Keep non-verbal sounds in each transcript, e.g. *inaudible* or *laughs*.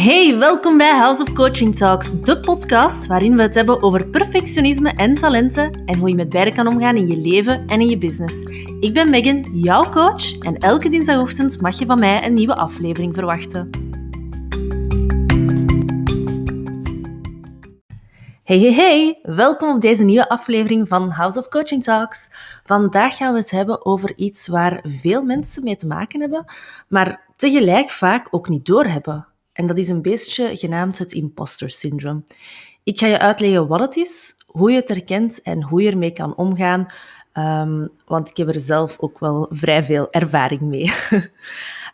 Hey, welkom bij House of Coaching Talks, de podcast waarin we het hebben over perfectionisme en talenten en hoe je met beide kan omgaan in je leven en in je business. Ik ben Megan, jouw coach, en elke dinsdagochtend mag je van mij een nieuwe aflevering verwachten. Hey, hey, hey! Welkom op deze nieuwe aflevering van House of Coaching Talks. Vandaag gaan we het hebben over iets waar veel mensen mee te maken hebben, maar tegelijk vaak ook niet doorhebben. En dat is een beetje genaamd het imposter syndroom. Ik ga je uitleggen wat het is, hoe je het herkent en hoe je ermee kan omgaan. Um, want ik heb er zelf ook wel vrij veel ervaring mee.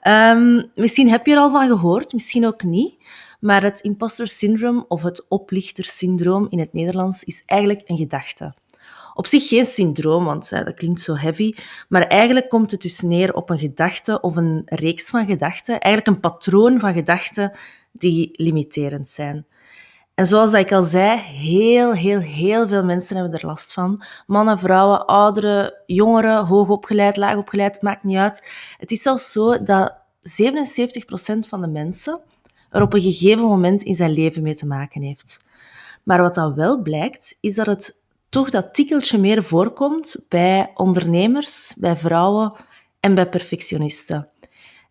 um, *laughs* misschien heb je er al van gehoord, misschien ook niet. Maar het imposter syndroom of het oplichtersyndroom in het Nederlands is eigenlijk een gedachte. Op zich geen syndroom, want dat klinkt zo heavy, maar eigenlijk komt het dus neer op een gedachte of een reeks van gedachten, eigenlijk een patroon van gedachten die limiterend zijn. En zoals ik al zei, heel, heel, heel veel mensen hebben er last van. Mannen, vrouwen, ouderen, jongeren, hoogopgeleid, laagopgeleid, maakt niet uit. Het is zelfs zo dat 77% van de mensen er op een gegeven moment in zijn leven mee te maken heeft. Maar wat dan wel blijkt, is dat het toch dat tikkeltje meer voorkomt bij ondernemers, bij vrouwen en bij perfectionisten.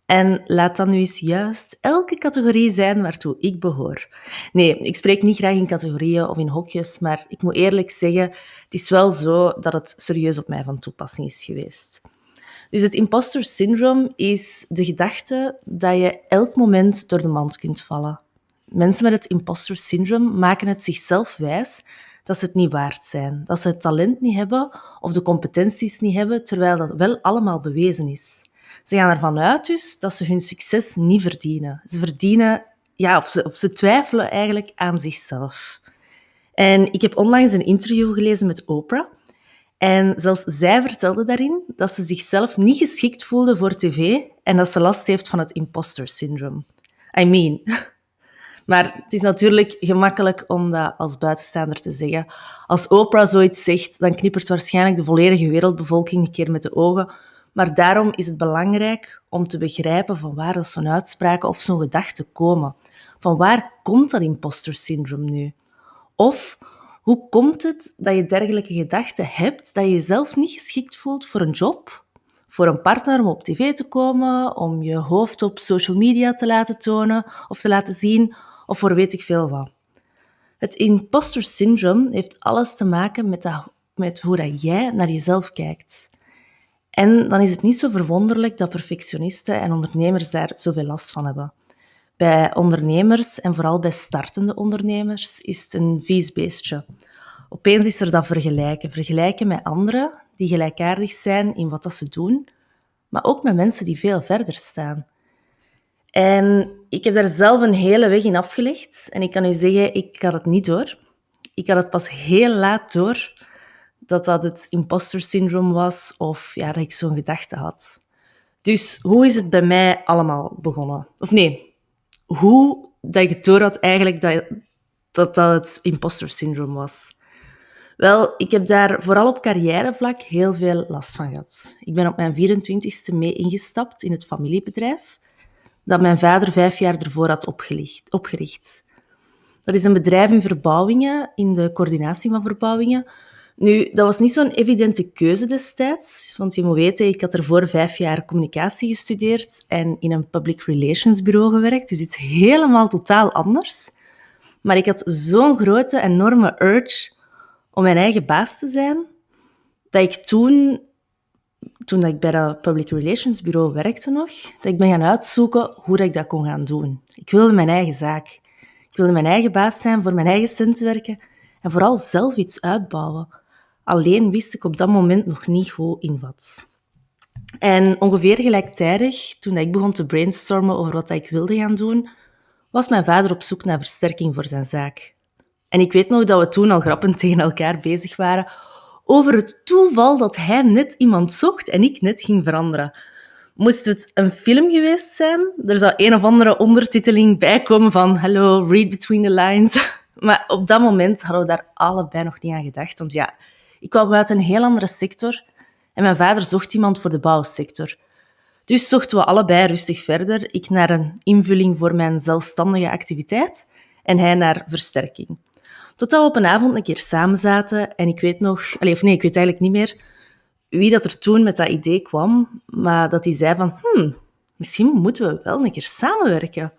En laat dat nu eens juist elke categorie zijn waartoe ik behoor. Nee, ik spreek niet graag in categorieën of in hokjes, maar ik moet eerlijk zeggen, het is wel zo dat het serieus op mij van toepassing is geweest. Dus het imposter syndroom is de gedachte dat je elk moment door de mand kunt vallen. Mensen met het imposter syndroom maken het zichzelf wijs dat ze het niet waard zijn, dat ze het talent niet hebben of de competenties niet hebben, terwijl dat wel allemaal bewezen is. Ze gaan ervan uit dus dat ze hun succes niet verdienen. Ze verdienen, ja, of ze, of ze twijfelen eigenlijk aan zichzelf. En ik heb onlangs een interview gelezen met Oprah. En zelfs zij vertelde daarin dat ze zichzelf niet geschikt voelde voor tv en dat ze last heeft van het imposter syndroom. I mean, *laughs* maar het is natuurlijk gemakkelijk om dat als buitenstaander te zeggen. Als Oprah zoiets zegt, dan knippert waarschijnlijk de volledige wereldbevolking een keer met de ogen. Maar daarom is het belangrijk om te begrijpen van waar zo'n uitspraken of zo'n gedachten komen. Van waar komt dat imposter syndroom nu? Of hoe komt het dat je dergelijke gedachten hebt, dat je jezelf niet geschikt voelt voor een job, voor een partner om op tv te komen, om je hoofd op social media te laten tonen of te laten zien, of voor weet ik veel wat. Het imposter syndroom heeft alles te maken met, dat, met hoe dat jij naar jezelf kijkt. En dan is het niet zo verwonderlijk dat perfectionisten en ondernemers daar zoveel last van hebben. Bij ondernemers en vooral bij startende ondernemers is het een vies beestje. Opeens is er dat vergelijken. Vergelijken met anderen die gelijkaardig zijn in wat dat ze doen, maar ook met mensen die veel verder staan. En ik heb daar zelf een hele weg in afgelegd. En ik kan u zeggen, ik had het niet door. Ik had het pas heel laat door dat dat het imposter syndroom was of ja, dat ik zo'n gedachte had. Dus hoe is het bij mij allemaal begonnen? Of nee, hoe dat ik het door had eigenlijk dat dat, dat het imposter syndroom was. Wel, ik heb daar vooral op carrièrevlak heel veel last van gehad. Ik ben op mijn 24ste mee ingestapt in het familiebedrijf dat mijn vader vijf jaar ervoor had opgericht. Dat is een bedrijf in verbouwingen, in de coördinatie van verbouwingen. Nu, dat was niet zo'n evidente keuze destijds, want je moet weten, ik had ervoor vijf jaar communicatie gestudeerd en in een public relations bureau gewerkt, dus iets helemaal totaal anders. Maar ik had zo'n grote, enorme urge om mijn eigen baas te zijn, dat ik toen toen ik bij dat public relations bureau werkte nog, dat ik ben gaan uitzoeken hoe dat ik dat kon gaan doen. Ik wilde mijn eigen zaak. Ik wilde mijn eigen baas zijn, voor mijn eigen cent werken en vooral zelf iets uitbouwen. Alleen wist ik op dat moment nog niet hoe in wat. En ongeveer gelijktijdig, toen ik begon te brainstormen over wat ik wilde gaan doen, was mijn vader op zoek naar versterking voor zijn zaak. En ik weet nog dat we toen al grappend *laughs* tegen elkaar bezig waren over het toeval dat hij net iemand zocht en ik net ging veranderen. Moest het een film geweest zijn, er zou een of andere ondertiteling bij komen van Hello, read between the lines. *laughs* Maar op dat moment hadden we daar allebei nog niet aan gedacht. Want ja, ik kwam uit een heel andere sector en mijn vader zocht iemand voor de bouwsector. Dus zochten we allebei rustig verder. Ik naar een invulling voor mijn zelfstandige activiteit en hij naar versterking. Totdat we op een avond een keer samen zaten en ik weet nog, of nee, ik weet eigenlijk niet meer wie dat er toen met dat idee kwam, maar dat hij zei van, hmm, misschien moeten we wel een keer samenwerken.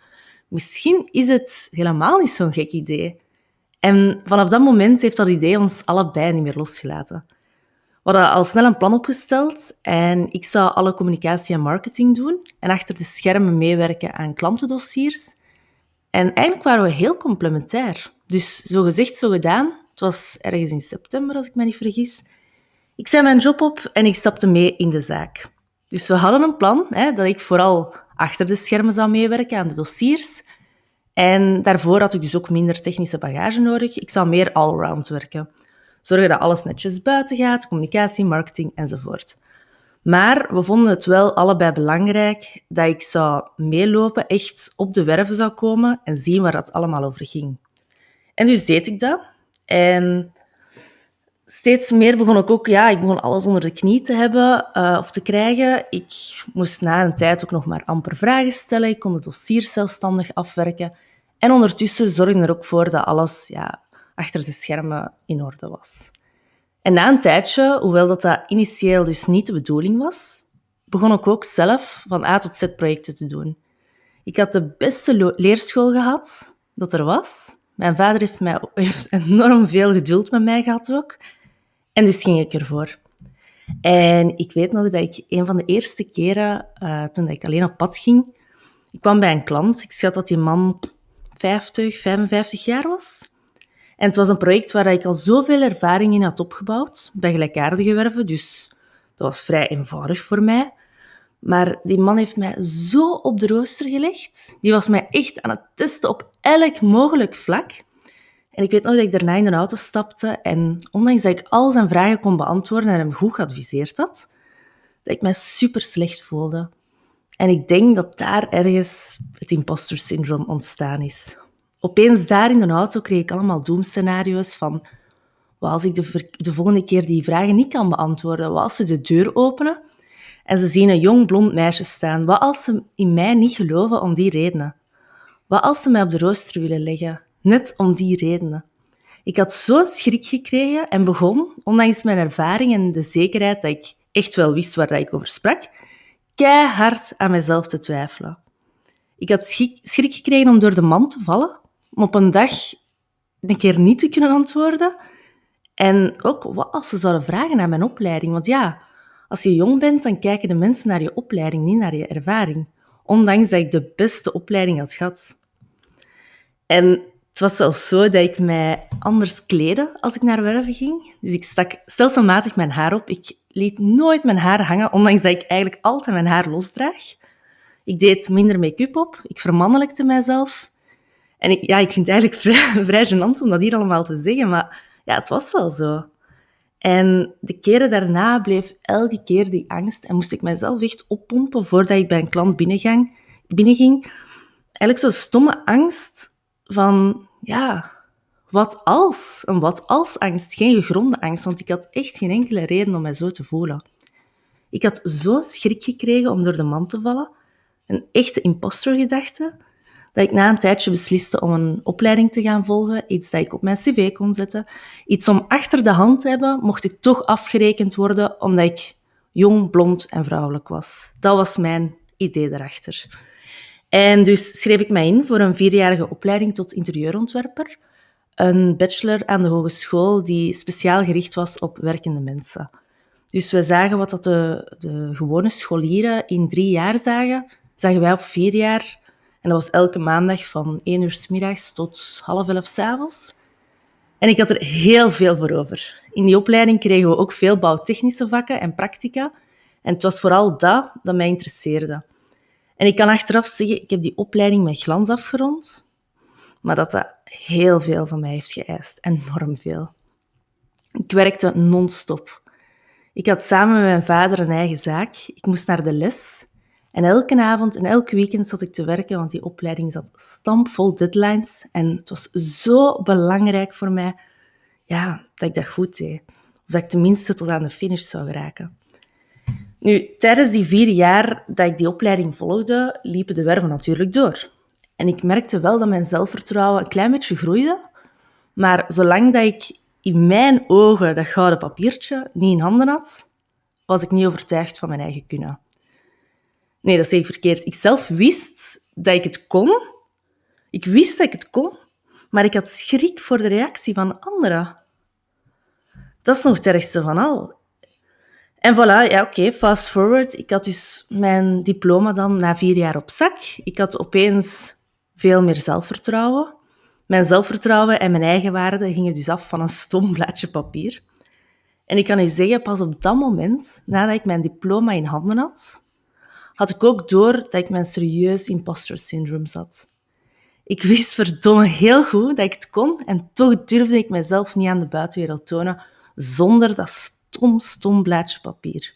Misschien is het helemaal niet zo'n gek idee. En vanaf dat moment heeft dat idee ons allebei niet meer losgelaten. We hadden al snel een plan opgesteld en ik zou alle communicatie en marketing doen en achter de schermen meewerken aan klantendossiers. En eigenlijk waren we heel complementair. Dus zo gezegd, zo gedaan. Het was ergens in september, als ik me niet vergis. Ik zei mijn job op en ik stapte mee in de zaak. Dus we hadden een plan hè, dat ik vooral achter de schermen zou meewerken aan de dossiers. En daarvoor had ik dus ook minder technische bagage nodig. Ik zou meer allround werken. Zorgen dat alles netjes buiten gaat, communicatie, marketing enzovoort. Maar we vonden het wel allebei belangrijk dat ik zou meelopen, echt op de werven zou komen en zien waar dat allemaal over ging. En dus deed ik dat. En steeds meer begon ik ook, ja, ik begon alles onder de knie te hebben uh, of te krijgen. Ik moest na een tijd ook nog maar amper vragen stellen. Ik kon de dossiers zelfstandig afwerken. En ondertussen zorgde er ook voor dat alles ja, achter de schermen in orde was. En na een tijdje, hoewel dat, dat initieel dus niet de bedoeling was, begon ik ook zelf van A tot Z projecten te doen. Ik had de beste leerschool gehad dat er was. Mijn vader heeft, mij, *laughs* enorm veel geduld met mij gehad ook. En dus ging ik ervoor. En ik weet nog dat ik een van de eerste keren, uh, toen ik alleen op pad ging, ik kwam bij een klant. Ik schat dat die man 50, 55 jaar was. En het was een project waar ik al zoveel ervaring in had opgebouwd, bij gelijkaardige werven, dus dat was vrij eenvoudig voor mij. Maar die man heeft mij zo op de rooster gelegd. Die was mij echt aan het testen op elk mogelijk vlak. En ik weet nog dat ik daarna in de auto stapte en ondanks dat ik al zijn vragen kon beantwoorden en hem goed geadviseerd had, dat ik mij super slecht voelde. En ik denk dat daar ergens het imposter syndroom ontstaan is. Opeens daar in de auto kreeg ik allemaal doemscenario's van wat als ik de, de volgende keer die vragen niet kan beantwoorden? Wat als ze de deur openen en ze zien een jong blond meisje staan? Wat als ze in mij niet geloven om die redenen? Wat als ze mij op de rooster willen leggen? Net om die redenen. Ik had zo'n schrik gekregen en begon, ondanks mijn ervaring en de zekerheid dat ik echt wel wist waar ik over sprak, keihard aan mezelf te twijfelen. Ik had schrik gekregen om door de man te vallen, om op een dag een keer niet te kunnen antwoorden. En ook wat als ze zouden vragen naar mijn opleiding. Want ja, als je jong bent, dan kijken de mensen naar je opleiding, niet naar je ervaring. Ondanks dat ik de beste opleiding had gehad. En het was zelfs zo dat ik mij anders kleedde als ik naar werven ging. Dus ik stak stelselmatig mijn haar op. Ik liet nooit mijn haar hangen, ondanks dat ik eigenlijk altijd mijn haar losdraag. Ik deed minder make-up op. Ik vermannelijkte mijzelf. En ik, ja, ik vind het eigenlijk *laughs* vrij, vrij gênant om dat hier allemaal te zeggen, maar ja, het was wel zo. En de keren daarna bleef elke keer die angst en moest ik mijzelf echt oppompen voordat ik bij een klant binnenging. binnenging. Eigenlijk zo'n stomme angst van, ja, wat als? Een wat als angst, geen gegronde angst, want ik had echt geen enkele reden om mij zo te voelen. Ik had zo schrik gekregen om door de man te vallen, een echte impostergedachte, dat ik na een tijdje besliste om een opleiding te gaan volgen, iets dat ik op mijn cv kon zetten, iets om achter de hand te hebben, mocht ik toch afgerekend worden omdat ik jong, blond en vrouwelijk was. Dat was mijn idee daarachter. En dus schreef ik mij in voor een vierjarige opleiding tot interieurontwerper, een bachelor aan de hogeschool die speciaal gericht was op werkende mensen. Dus we zagen wat dat de, de gewone scholieren in drie jaar zagen, zagen wij op vier jaar en dat was elke maandag van 1 uur s middags tot half elf s avonds. En ik had er heel veel voor over. In die opleiding kregen we ook veel bouwtechnische vakken en practica. En het was vooral dat dat mij interesseerde. En ik kan achteraf zeggen, ik heb die opleiding met glans afgerond, maar dat dat heel veel van mij heeft geëist. Enorm veel. Ik werkte non-stop. Ik had samen met mijn vader een eigen zaak. Ik moest naar de les. En elke avond en elke weekend zat ik te werken, want die opleiding zat stampvol deadlines. En het was zo belangrijk voor mij ja, dat ik dat goed deed. Of dat ik tenminste tot aan de finish zou geraken. Nu, tijdens die vier jaar dat ik die opleiding volgde, liepen de werven natuurlijk door. En ik merkte wel dat mijn zelfvertrouwen een klein beetje groeide. Maar zolang dat ik in mijn ogen dat gouden papiertje niet in handen had, was ik niet overtuigd van mijn eigen kunnen. Nee, dat zeg ik verkeerd. Ik zelf wist dat ik het kon. Ik wist dat ik het kon, maar ik had schrik voor de reactie van anderen. Dat is nog het ergste van al. En voilà, ja oké, fast forward. Ik had dus mijn diploma dan na vier jaar op zak. Ik had opeens veel meer zelfvertrouwen. Mijn zelfvertrouwen en mijn eigenwaarde gingen dus af van een stom blaadje papier. En ik kan u zeggen, pas op dat moment, nadat ik mijn diploma in handen had, had ik ook door dat ik mijn serieus imposter syndroom zat. Ik wist verdomme heel goed dat ik het kon en toch durfde ik mezelf niet aan de buitenwereld tonen zonder dat stom, stom blaadje papier.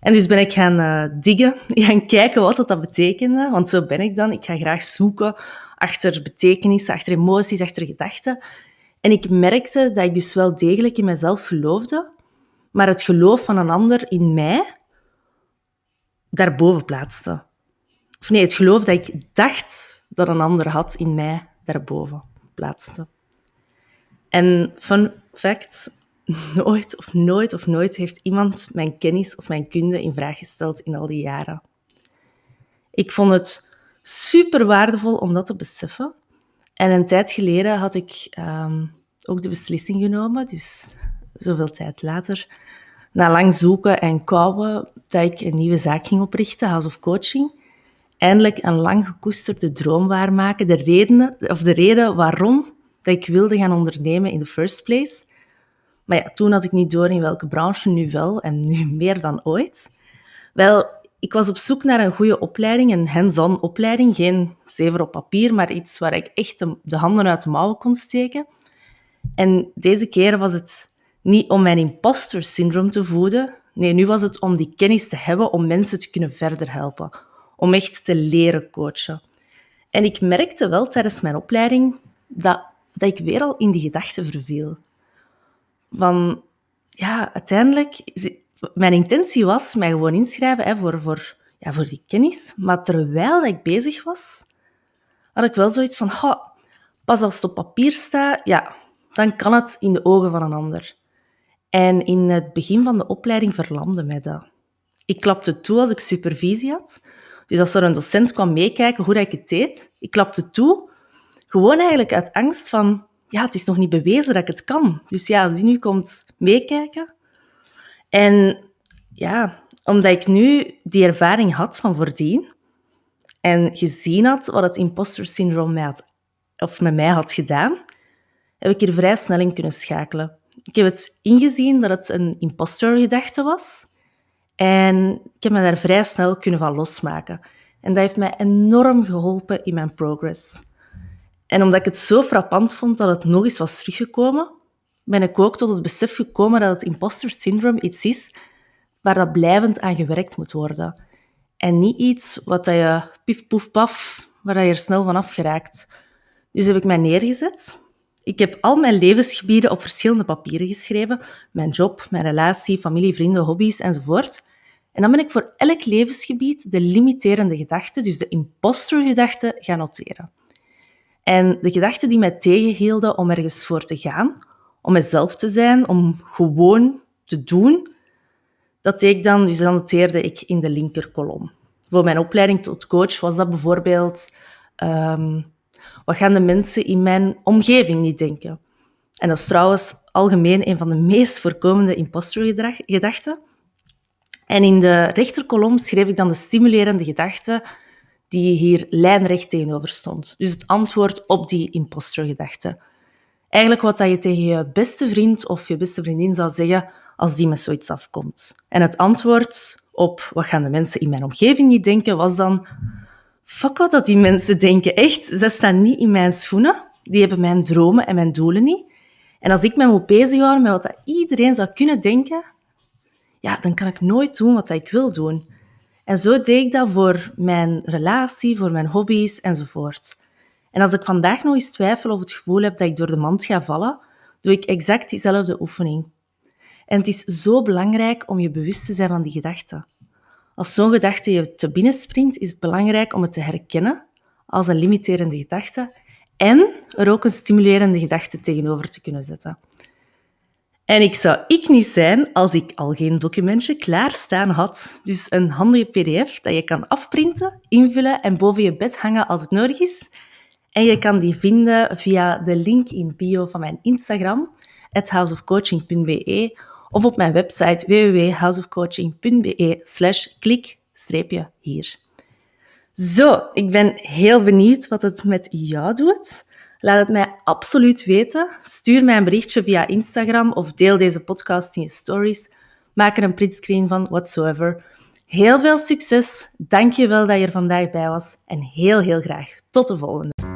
En dus ben ik gaan uh, diggen, *laughs* gaan kijken wat dat, dat betekende, want zo ben ik dan. Ik ga graag zoeken achter betekenissen, achter emoties, achter gedachten. En ik merkte dat ik dus wel degelijk in mezelf geloofde, maar het geloof van een ander in mij daarboven plaatste. Of nee, het geloof dat ik dacht dat een ander had in mij daarboven plaatste. En fun fact, *laughs* nooit of nooit of nooit heeft iemand mijn kennis of mijn kunde in vraag gesteld in al die jaren. Ik vond het super waardevol om dat te beseffen. En een tijd geleden had ik ehm, ook de beslissing genomen, dus zoveel tijd later, na lang zoeken en kouwen, dat ik een nieuwe zaak ging oprichten, House of Coaching. Eindelijk een lang gekoesterde droom waarmaken. De, redenen, of de reden waarom dat ik wilde gaan ondernemen in the first place. Maar ja, toen had ik niet door in welke branche, nu wel en nu *laughs* meer dan ooit. Wel, ik was op zoek naar een goede opleiding, een hands-on opleiding. Geen zever op papier, maar iets waar ik echt de, de handen uit de mouwen kon steken. En deze keer was het niet om mijn imposter syndroom te voeden. Nee, nu was het om die kennis te hebben om mensen te kunnen verder helpen. Om echt te leren coachen. En ik merkte wel tijdens mijn opleiding dat, dat ik weer al in die gedachten verviel. Van, ja, uiteindelijk... Mijn intentie was mij gewoon inschrijven hè, voor, voor, ja, voor die kennis. Maar terwijl ik bezig was, had ik wel zoiets van... pas als het op papier staat, ja, dan kan het in de ogen van een ander. En in het begin van de opleiding verlamde mij dat. Ik klapte toe als ik supervisie had. Dus als er een docent kwam meekijken hoe ik het deed, ik klapte toe. Gewoon eigenlijk uit angst van, ja, het is nog niet bewezen dat ik het kan. Dus ja, als die nu komt meekijken. En ja, omdat ik nu die ervaring had van voordien en gezien had wat het imposter syndroom mij had, of met mij had gedaan, heb ik hier vrij snel in kunnen schakelen. Ik heb het ingezien dat het een imposter-gedachte was. En ik heb me daar vrij snel kunnen van losmaken. En dat heeft mij enorm geholpen in mijn progress. En omdat ik het zo frappant vond dat het nog eens was teruggekomen, ben ik ook tot het besef gekomen dat het imposter syndrome iets is waar dat blijvend aan gewerkt moet worden. En niet iets wat je pif poef paf, waar je er snel van afgeraakt. Dus heb ik mij neergezet ik heb al mijn levensgebieden op verschillende papieren geschreven. Mijn job, mijn relatie, familie, vrienden, hobby's enzovoort. En dan ben ik voor elk levensgebied de limiterende gedachte, dus de impostergedachte, gaan noteren. En de gedachten die mij tegenhielden om ergens voor te gaan, om mezelf te zijn, om gewoon te doen, dat deed ik dan, dus dat noteerde ik in de linkerkolom. Voor mijn opleiding tot coach was dat bijvoorbeeld ehm, wat gaan de mensen in mijn omgeving niet denken? En dat is trouwens algemeen een van de meest voorkomende impostergedachten. En in de rechterkolom schreef ik dan de stimulerende gedachte die hier lijnrecht tegenover stond. Dus het antwoord op die impostergedachte. Eigenlijk wat dat je tegen je beste vriend of je beste vriendin zou zeggen als die met zoiets afkomt. En het antwoord op wat gaan de mensen in mijn omgeving niet denken was dan fuck wat dat die mensen denken. Echt, ze staan niet in mijn schoenen. Die hebben mijn dromen en mijn doelen niet. En als ik me moet bezighouden met wat dat iedereen zou kunnen denken, ja, dan kan ik nooit doen wat ik wil doen. En zo deed ik dat voor mijn relatie, voor mijn hobby's enzovoort. En als ik vandaag nog eens twijfel of het gevoel heb dat ik door de mand ga vallen, doe ik exact diezelfde oefening. En het is zo belangrijk om je bewust te zijn van die gedachten. Als zo'n gedachte je te binnen springt, is het belangrijk om het te herkennen als een limiterende gedachte en er ook een stimulerende gedachte tegenover te kunnen zetten. En ik zou ik niet zijn als ik al geen documentje klaarstaan had. Dus een handige pdf dat je kan afprinten, invullen en boven je bed hangen als het nodig is. En je kan die vinden via de link in bio van mijn Instagram, houseofcoaching.be of op mijn website www.houseofcoaching.be slash klik-hier. Zo, ik ben heel benieuwd wat het met jou doet. Laat het mij absoluut weten. Stuur mij een berichtje via Instagram of deel deze podcast in je stories. Maak er een printscreen van, whatsoever. Heel veel succes. Dank je wel dat je er vandaag bij was. En heel, heel graag tot de volgende.